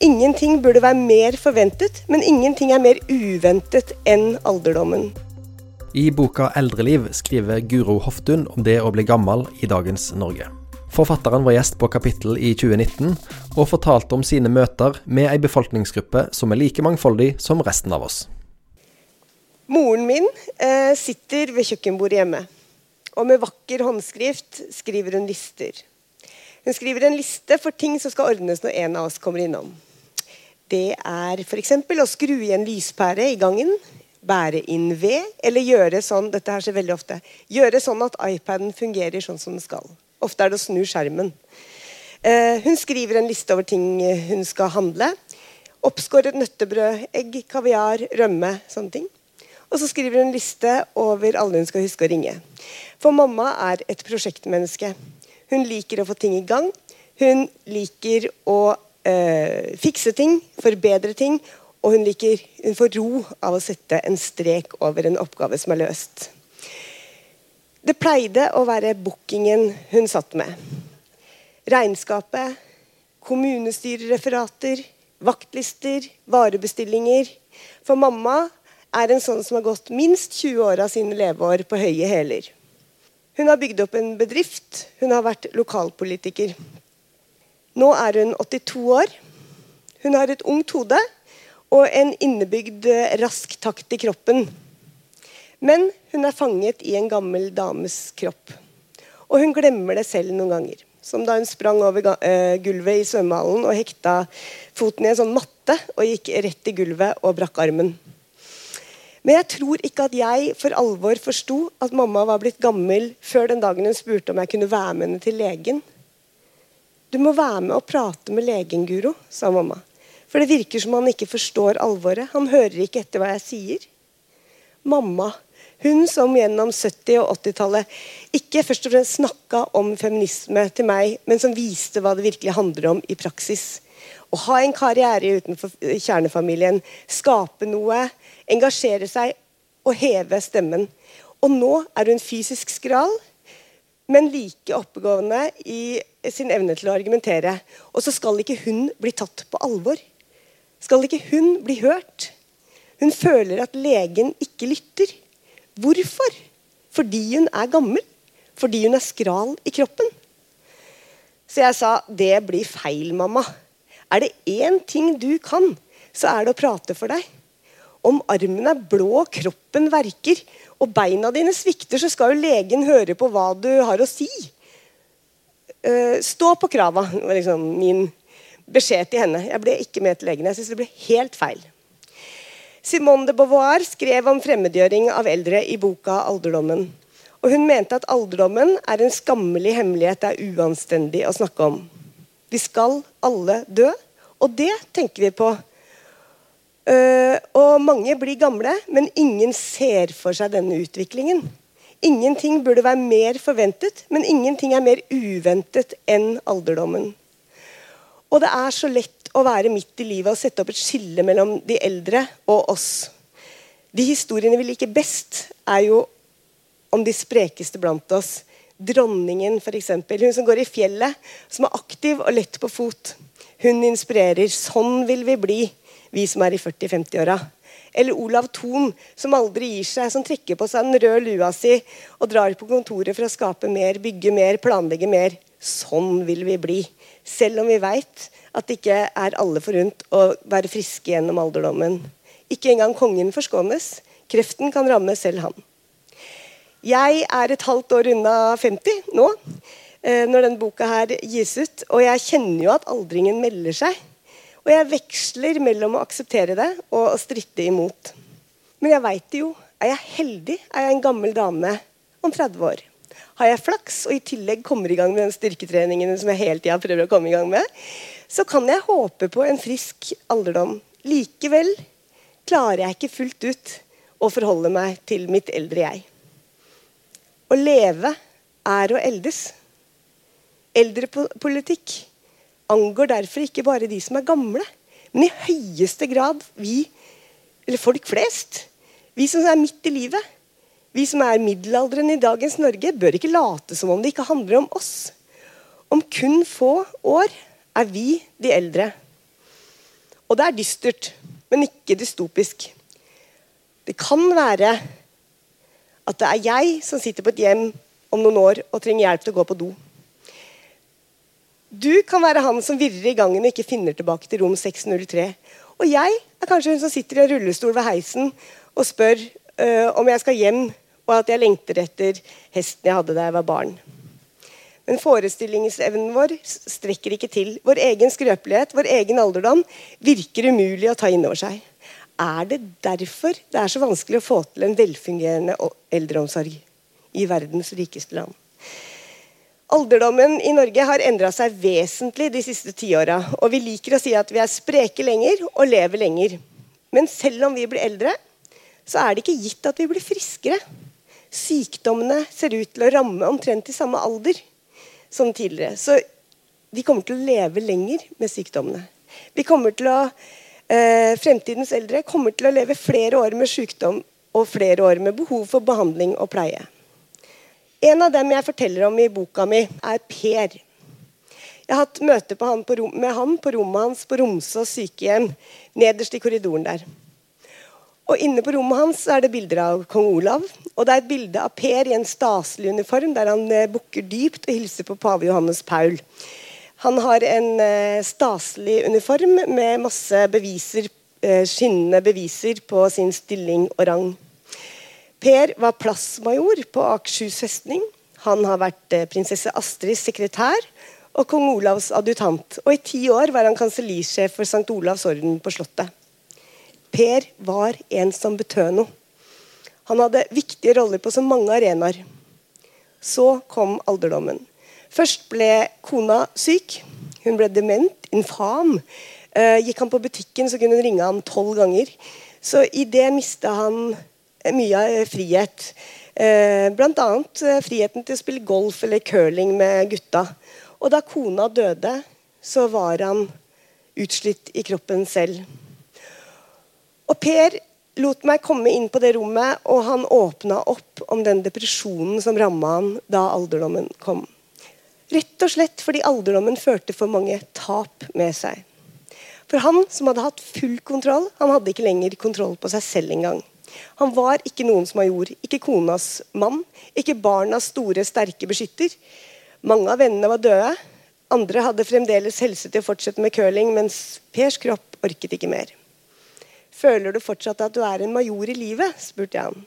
Ingenting burde være mer forventet, men ingenting er mer uventet enn alderdommen. I boka 'Eldreliv' skriver Guro Hoftun om det å bli gammel i dagens Norge. Forfatteren var gjest på Kapittel i 2019, og fortalte om sine møter med ei befolkningsgruppe som er like mangfoldig som resten av oss. Moren min eh, sitter ved kjøkkenbordet hjemme, og med vakker håndskrift skriver hun lister. Hun skriver en liste for ting som skal ordnes når en av oss kommer innom. Det er f.eks. å skru i en lyspære i gangen, bære inn ved, eller gjøre sånn dette her skjer veldig ofte, gjøre sånn at iPaden fungerer sånn som den skal. Ofte er det å snu skjermen. Eh, hun skriver en liste over ting hun skal handle. Oppskåret nøttebrød, egg, kaviar, rømme. sånne ting. Og så skriver hun en liste over alle hun skal huske å ringe. For mamma er et prosjektmenneske. Hun liker å få ting i gang. Hun liker å øh, fikse ting, forbedre ting. Og hun, liker, hun får ro av å sette en strek over en oppgave som er løst. Det pleide å være bookingen hun satt med. Regnskapet, kommunestyrereferater, vaktlister, varebestillinger. For mamma er en sånn som har gått minst 20 år av sine leveår på høye hæler. Hun har bygd opp en bedrift, hun har vært lokalpolitiker. Nå er hun 82 år. Hun har et ungt hode og en innebygd eh, rask takt i kroppen. Men hun er fanget i en gammel dames kropp. Og hun glemmer det selv noen ganger. Som da hun sprang over uh, gulvet i svømmehallen og hekta foten i en sånn matte og gikk rett i gulvet og brakk armen. Men jeg tror ikke at jeg for alvor forsto at mamma var blitt gammel før den dagen hun spurte om jeg kunne være med henne til legen. Du må være med og prate med legen, Guro, sa mamma. For det virker som han ikke forstår alvoret. Han hører ikke etter hva jeg sier. Mamma, hun som gjennom 70- og 80-tallet ikke først og fremst snakka om feminisme til meg, men som viste hva det virkelig handler om i praksis. Å ha en karriere utenfor kjernefamilien, skape noe, engasjere seg og heve stemmen. Og nå er hun fysisk skral, men like oppegående i sin evne til å argumentere. Og så skal ikke hun bli tatt på alvor. Skal ikke hun bli hørt? Hun føler at legen ikke lytter. Hvorfor? Fordi hun er gammel? Fordi hun er skral i kroppen? Så jeg sa det blir feil, mamma. Er det én ting du kan, så er det å prate for deg. Om armen er blå, kroppen verker, og beina dine svikter, så skal jo legen høre på hva du har å si. Uh, stå på krava, var liksom min beskjed til henne. Jeg ble ikke med til legen. Jeg synes det ble helt feil. Simone de Beauvoir skrev om fremmedgjøring av eldre i boka 'Alderdommen'. Og Hun mente at alderdommen er en skammelig hemmelighet det er uanstendig å snakke om. Vi skal alle dø, og det tenker vi på og mange blir gamle, men ingen ser for seg denne utviklingen. Ingenting burde være mer forventet, men ingenting er mer uventet enn alderdommen. Og det er så lett å være midt i livet og sette opp et skille mellom de eldre og oss. De historiene vi liker best, er jo om de sprekeste blant oss. Dronningen, f.eks. Hun som går i fjellet, som er aktiv og lett på fot. Hun inspirerer. Sånn vil vi bli vi som er i 40-50-åra. Eller Olav Thon, som aldri gir seg, som trekker på seg den røde lua si og drar på kontoret for å skape mer, bygge mer, planlegge mer. Sånn vil vi bli. Selv om vi veit at det ikke er alle forunt å være friske gjennom alderdommen. Ikke engang kongen forskånes. Kreften kan ramme selv han. Jeg er et halvt år unna 50 nå, eh, når denne boka her gis ut. Og jeg kjenner jo at aldringen melder seg. Og jeg veksler mellom å akseptere det og å stritte imot. Men jeg veit det jo. Er jeg heldig, er jeg en gammel dame om 30 år. Har jeg flaks og i tillegg kommer i gang med den styrketreningen som jeg hele tida prøver å komme i gang med, så kan jeg håpe på en frisk alderdom. Likevel klarer jeg ikke fullt ut å forholde meg til mitt eldre jeg. Å leve er å eldes. Eldrepolitikk angår derfor ikke bare de som er gamle, men i høyeste grad vi, eller folk flest. Vi som er midt i livet. Vi som er middelaldrende i dagens Norge, bør ikke late som om det ikke handler om oss. Om kun få år er vi de eldre. Og det er dystert, men ikke dystopisk. Det kan være at det er jeg som sitter på et hjem om noen år og trenger hjelp til å gå på do. Du kan være han som virrer i gangen og ikke finner tilbake til rom 603. Og jeg er kanskje hun som sitter i en rullestol ved heisen og spør uh, om jeg skal hjem, og at jeg lengter etter hesten jeg hadde da jeg var barn. Men forestillingsevnen vår strekker ikke til. Vår egen skrøpelighet, vår egen alderdom, virker umulig å ta inn over seg. Er det derfor det er så vanskelig å få til en velfungerende eldreomsorg i verdens rikeste land? Alderdommen i Norge har endra seg vesentlig de siste tiåra. Og vi liker å si at vi er spreke lenger og lever lenger. Men selv om vi blir eldre, så er det ikke gitt at vi blir friskere. Sykdommene ser ut til å ramme omtrent i samme alder som tidligere. Så vi kommer til å leve lenger med sykdommene. Vi kommer til å eh, fremtidens eldre kommer til å leve flere år med sykdom og flere år med behov for behandling og pleie. En av dem jeg forteller om i boka mi, er Per. Jeg har hatt møte han rom, med han på rommet hans på Romsås sykehjem, nederst i korridoren der. Og Inne på rommet hans er det bilder av kong Olav. Og det er et bilde av Per i en staselig uniform der han eh, bukker dypt og hilser på pave Johannes Paul. Han har en eh, staselig uniform med masse beviser, eh, skinnende beviser på sin stilling og rang. Per var plassmajor på Akershus festning. Han har vært eh, prinsesse Astrids sekretær og kong Olavs adjutant. Og i ti år var han kansellisjef for St. Olavs orden på Slottet. Per var en som betød noe. Han hadde viktige roller på så mange arenaer. Så kom alderdommen. Først ble kona syk. Hun ble dement, infam. Uh, gikk han på butikken, så kunne hun ringe ham tolv ganger. Så i det mista han eh, mye av eh, frihet. Uh, Bl.a. Friheten til å spille golf eller curling med gutta. Og da kona døde, så var han utslitt i kroppen selv. Og Per lot meg komme inn på det rommet, og han åpna opp om den depresjonen som ramma han da alderdommen kom. Rett og slett fordi alderdommen førte for mange tap med seg. For han som hadde hatt full kontroll, han hadde ikke lenger kontroll på seg selv engang. Han var ikke noens major, ikke konas mann, ikke barnas store, sterke beskytter. Mange av vennene var døde. Andre hadde fremdeles helse til å fortsette med curling, mens Pers kropp orket ikke mer. Føler du fortsatt at du er en major i livet? spurte jeg han.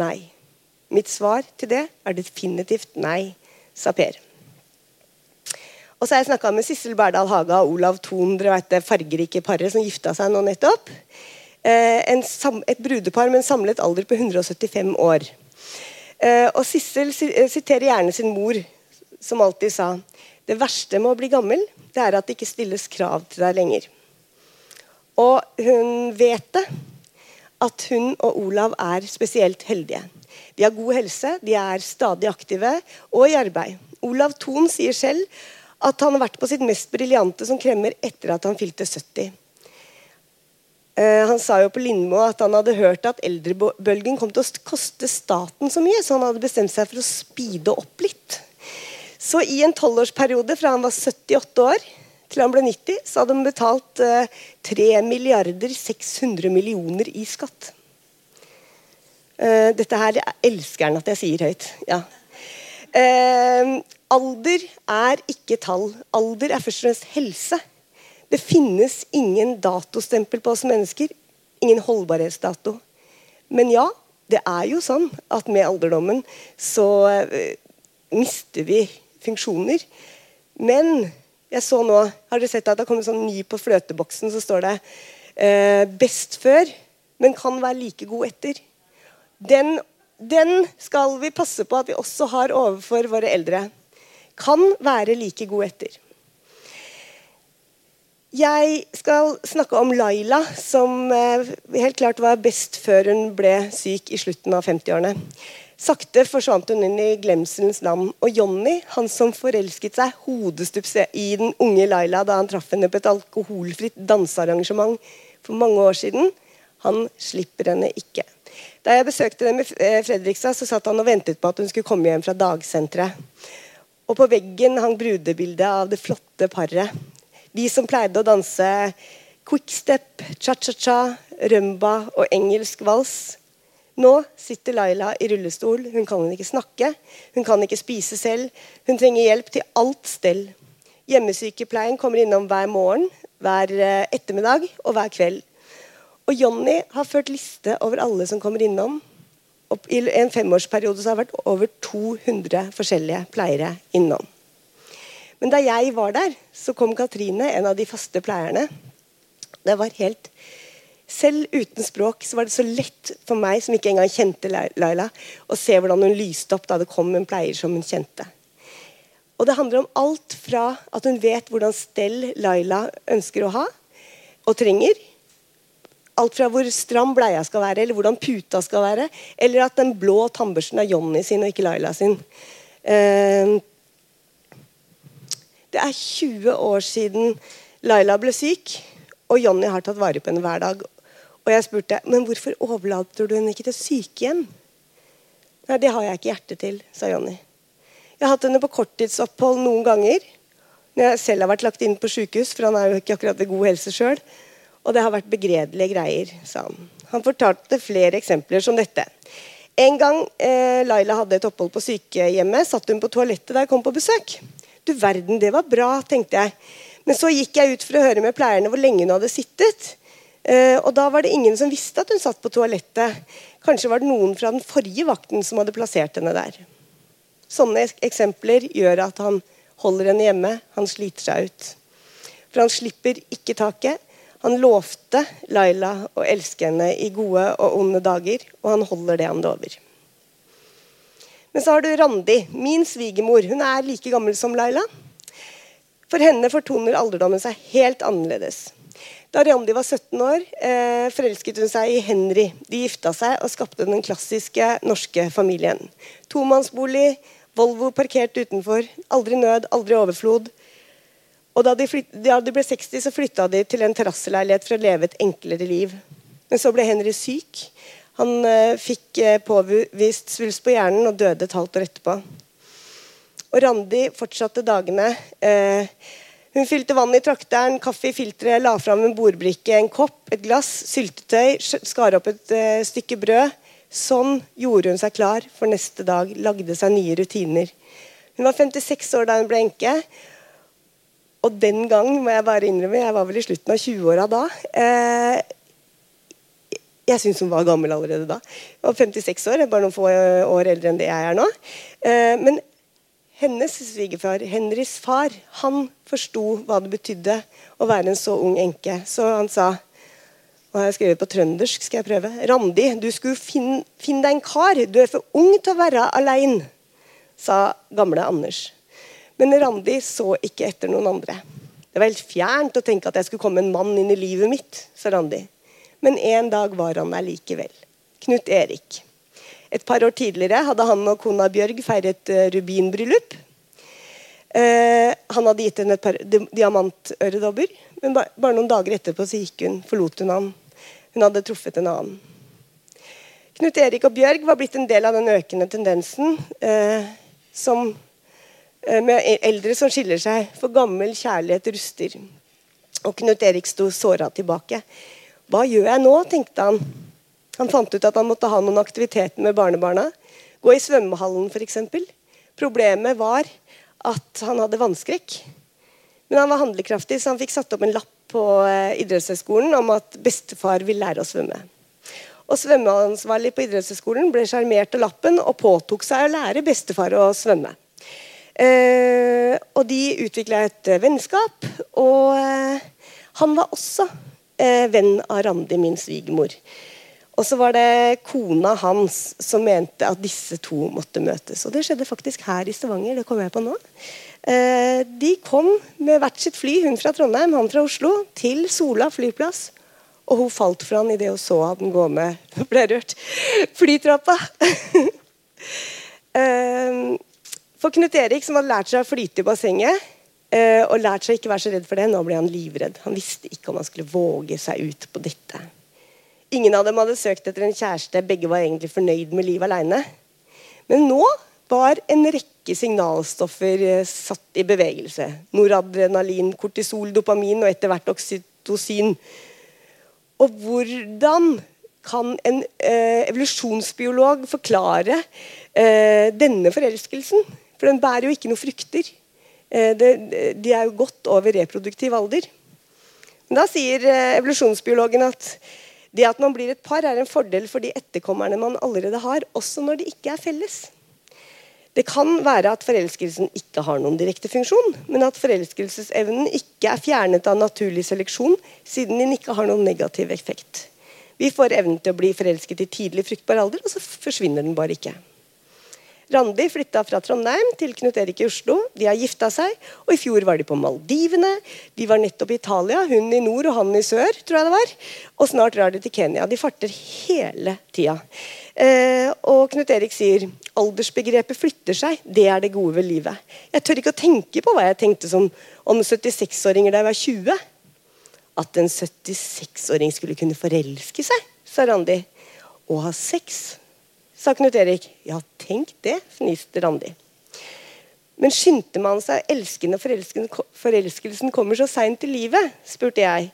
Nei. Mitt svar til det er definitivt nei, sa Per. Og så har jeg snakka med Sissel Berdal Haga og Olav Thon, dere vet det fargerike paret som gifta seg nå nettopp. Eh, et brudepar med en samlet alder på 175 år. Eh, og Sissel eh, siterer gjerne sin mor, som alltid sa det verste med å bli gammel, det er at det ikke stilles krav til deg lenger. Og hun vet det, at hun og Olav er spesielt heldige. De har god helse, de er stadig aktive og i arbeid. Olav Thon sier selv at han har vært på sitt mest briljante som kremmer etter at han fylte 70. Eh, han sa jo på Lindmo at han hadde hørt at eldrebølgen kom til å koste staten så mye, så han hadde bestemt seg for å speede opp litt. Så i en tolvårsperiode fra han var 78 år til han ble 90, så hadde han betalt uh, eh, 3 milliarder 600 millioner i skatt. Uh, dette her elsker han at jeg sier høyt. Ja. Alder er ikke tall. Alder er først og fremst helse. Det finnes ingen datostempel på oss mennesker. Ingen holdbarhetsdato. Men ja, det er jo sånn at med alderdommen så uh, mister vi funksjoner. Men jeg så nå, har dere sett at det har kommet sånn ny på fløteboksen, så står det uh, 'best før', men kan være like god etter. Den, den skal vi passe på at vi også har overfor våre eldre kan være like god etter. Jeg skal snakke om Laila, som eh, helt klart var best før hun ble syk i slutten av 50-årene. Sakte forsvant hun inn i glemselens land. Og Johnny, han som forelsket seg hodestups i den unge Laila da han traff henne på et alkoholfritt dansearrangement for mange år siden, han slipper henne ikke. Da jeg besøkte dem i eh, Fredrikstad, så satt han og ventet på at hun skulle komme hjem fra dagsenteret. Og på veggen hang brudebildet av det flotte paret. De som pleide å danse Quickstep, cha-cha-cha, rumba og engelsk vals. Nå sitter Laila i rullestol. Hun kan ikke snakke, hun kan ikke spise selv. Hun trenger hjelp til alt stell. Hjemmesykepleien kommer innom hver morgen, hver eh, ettermiddag og hver kveld. Og Jonny har ført liste over alle som kommer innom. I en femårsperiode har det vært over 200 forskjellige pleiere innom. Men da jeg var der, så kom Katrine, en av de faste pleierne. Det var helt selv uten språk så var det så lett for meg, som ikke engang kjente Laila, å se hvordan hun lyste opp da det kom en pleier som hun kjente. Og Det handler om alt fra at hun vet hvordan stell Laila ønsker å ha og trenger. Alt fra hvor stram bleia skal være, eller hvordan puta skal være. Eller at den blå tannbørsten er Jonny sin og ikke Laila sin. Uh, det er 20 år siden Laila ble syk, og Jonny har tatt vare på henne hver dag. Og jeg spurte men hvorfor overlater du henne ikke til sykehjem. Nei, det har jeg ikke hjerte til, sa Jonny. Jeg har hatt henne på korttidsopphold noen ganger. Når jeg selv har vært lagt inn på sykehus, for han er jo ikke akkurat ved god helse sjøl. Og det har vært begredelige greier, sa han. Han fortalte flere eksempler som dette. En gang eh, Laila hadde et opphold på sykehjemmet, satt hun på toalettet da jeg kom på besøk. Du verden, det var bra, tenkte jeg. Men så gikk jeg ut for å høre med pleierne hvor lenge hun hadde sittet. Uh, og Da var det ingen som visste at hun satt på toalettet. Kanskje var det noen fra den forrige vakten som hadde plassert henne der. Sånne eksempler gjør at han holder henne hjemme. Han sliter seg ut. For han slipper ikke taket. Han lovte Laila å elske henne i gode og onde dager, og han holder det han lover. Men så har du Randi, min svigermor. Hun er like gammel som Laila. For henne fortoner alderdommen seg helt annerledes. Da Randi var 17 år, eh, forelsket hun seg i Henry. De gifta seg og skapte den klassiske norske familien. Tomannsbolig, Volvo parkert utenfor. Aldri nød, aldri overflod. Og da de, flyt, da de ble 60, så flytta de til en terrasseleilighet for å leve et enklere liv. Men så ble Henry syk. Han eh, fikk eh, påvist svulst på hjernen og døde et halvt år etterpå. Og Randi fortsatte dagene. Eh, hun fylte vann i trakteren, kaffe i filteret, la fram en bordbrikke, en kopp, et glass, syltetøy, skar opp et stykke brød. Sånn gjorde hun seg klar for neste dag, lagde seg nye rutiner. Hun var 56 år da hun ble enke. Og den gang, må jeg bare innrømme, jeg var vel i slutten av 20-åra da. Eh, jeg syns hun var gammel allerede da. Hun var 56 år, bare noen få år eldre enn det jeg er nå. Eh, men hennes svigerfar, Henrys far, han forsto hva det betydde å være en så ung enke. Så han sa og jeg har skrevet på trøndersk, skal jeg prøve. Randi, du skulle finne, finne deg en kar. Du er for ung til å være aleine, sa gamle Anders. Men Randi så ikke etter noen andre. Det var helt fjernt å tenke at jeg skulle komme en mann inn i livet mitt, sa Randi. Men en dag var han der likevel. Knut Erik. Et par år tidligere hadde han og kona Bjørg feiret uh, rubinbryllup. Uh, han hadde gitt henne et par diamantøredobber, men ba bare noen dager etterpå så gikk hun, forlot hun han. Hun hadde truffet en annen. Knut Erik og Bjørg var blitt en del av den økende tendensen eh, som, med eldre som skiller seg, for gammel kjærlighet ruster. Og Knut Erik sto såra tilbake. Hva gjør jeg nå, tenkte han. Han fant ut at han måtte ha noen aktiviteter med barnebarna. Gå i svømmehallen f.eks. Problemet var at han hadde vannskrekk. Men han var handlekraftig, så han fikk satt opp en lapp på eh, idrettshøyskolen om at bestefar vil lære å svømme. Og Svømmeansvarlig på idrettshøyskolen ble sjarmert av lappen og påtok seg å lære bestefar å svømme. Eh, og de utvikla et vennskap, og eh, han var også eh, venn av Randi, min svigermor. Og så var det kona hans som mente at disse to måtte møtes. Og det skjedde faktisk her i Stavanger. det kommer jeg på nå. Eh, de kom med hvert sitt fly, hun fra Trondheim, han fra Oslo, til Sola flyplass. Og hun falt for han idet hun så at den gå med Nå ble rørt. Flytrappa. eh, for Knut Erik, som hadde lært seg å flyte i bassenget, eh, og lært seg ikke være så redd for det, nå ble han livredd. Han visste ikke om han skulle våge seg ut på dette. Ingen av dem hadde søkt etter en kjæreste. Begge var egentlig fornøyd med livet alene. Men nå var en rekke signalstoffer eh, satt i bevegelse. Noradrenalin, kortisol, dopamin og etter hvert oksytocin. Og hvordan kan en eh, evolusjonsbiolog forklare eh, denne forelskelsen? For den bærer jo ikke noe frukter. Eh, de er jo godt over reproduktiv alder. Men da sier eh, evolusjonsbiologen at det at man blir et par, er en fordel for de etterkommerne man allerede har, også når de ikke er felles. Det kan være at forelskelsen ikke har noen direkte funksjon, men at forelskelsesevnen ikke er fjernet av naturlig seleksjon, siden den ikke har noen negativ effekt. Vi får evnen til å bli forelsket i tidlig fruktbar alder, og så forsvinner den bare ikke. Randi flytta fra Trondheim til Knut Erik i Oslo. De har gifta seg, og i fjor var de på Maldivene. De var nettopp i Italia, hun i nord og han i sør, tror jeg det var. Og snart drar de til Kenya. De farter hele tida. Eh, og Knut Erik sier aldersbegrepet flytter seg. Det er det gode ved livet. Jeg tør ikke å tenke på hva jeg tenkte som om 76-åringer da jeg var 20. At en 76-åring skulle kunne forelske seg, sa Randi. Og ha sex sa Knut Erik. Ja, tenk det, fniste Randi. Men skyndte man seg elskende forelskelsen kommer så seint i livet? spurte jeg.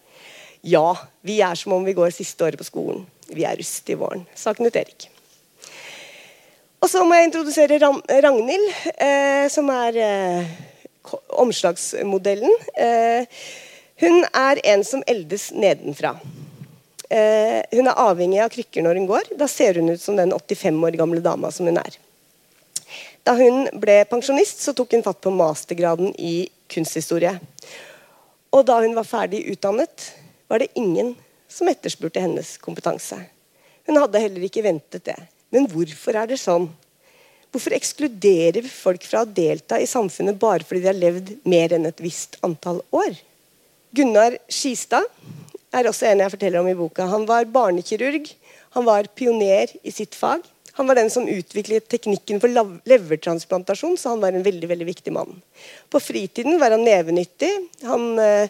Ja, vi er som om vi går siste året på skolen. Vi er rust i våren, sa Knut Erik. Og så må jeg introdusere Ragnhild, eh, som er eh, omslagsmodellen. Eh, hun er en som eldes nedenfra. Eh, hun er avhengig av krykker når hun går. Da ser hun ut som den 85 år gamle dama som hun er. Da hun ble pensjonist, så tok hun fatt på mastergraden i kunsthistorie. Og da hun var ferdig utdannet, var det ingen som etterspurte hennes kompetanse. Hun hadde heller ikke ventet det. Men hvorfor er det sånn? Hvorfor ekskluderer folk fra å delta i samfunnet bare fordi de har levd mer enn et visst antall år? Gunnar Skistad er også en jeg forteller om i boka. Han var barnekirurg. Han var pioner i sitt fag. Han var den som utviklet teknikken for levertransplantasjon, så han var en veldig veldig viktig mann. På fritiden var han nevenyttig. Han eh,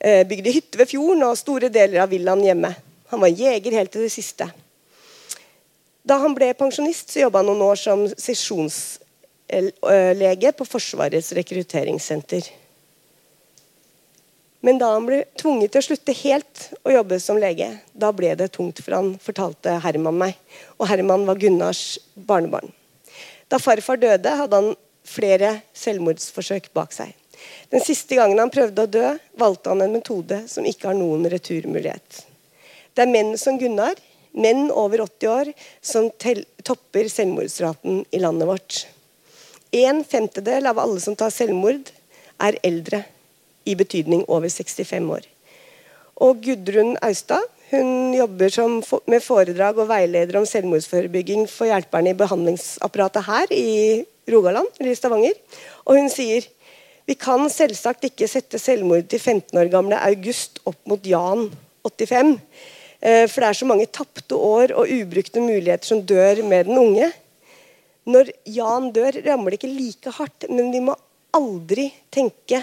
eh, bygde hytte ved fjorden og store deler av villaen hjemme. Han var jeger helt til det siste. Da han ble pensjonist, så jobba han noen år som sesjonslege på Forsvarets rekrutteringssenter. Men da han ble tvunget til å slutte helt å jobbe som lege, da ble det tungt for han, fortalte Herman meg. Og Herman var Gunnars barnebarn. Da farfar døde, hadde han flere selvmordsforsøk bak seg. Den siste gangen han prøvde å dø, valgte han en metode som ikke har noen returmulighet. Det er menn som Gunnar, menn over 80 år, som topper selvmordsraten i landet vårt. En femtedel av alle som tar selvmord, er eldre i betydning over 65 år. Og Gudrun Austad hun jobber med foredrag og veileder om selvmordsforebygging for hjelperne i behandlingsapparatet her i Rogaland, eller i Stavanger. Og hun sier vi kan selvsagt ikke sette selvmord til 15 år gamle August opp mot Jan 85. Eh, for det er så mange tapte år og ubrukte muligheter som dør med den unge. Når Jan dør, rammer det ikke like hardt, men vi må aldri tenke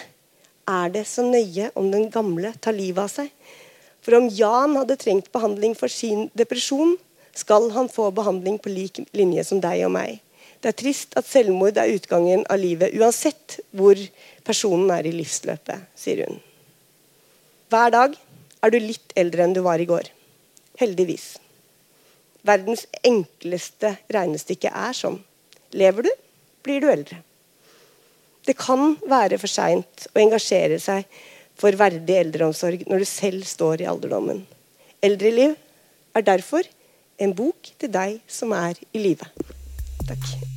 er det så nøye om den gamle tar livet av seg? For om Jan hadde trengt behandling for sin depresjon, skal han få behandling på lik linje som deg og meg. Det er trist at selvmord er utgangen av livet, uansett hvor personen er i livsløpet, sier hun. Hver dag er du litt eldre enn du var i går. Heldigvis. Verdens enkleste regnestykke er sånn. Lever du, blir du eldre. Det kan være for seint å engasjere seg for verdig eldreomsorg når du selv står i alderdommen. Eldreliv er derfor en bok til deg som er i live. Takk.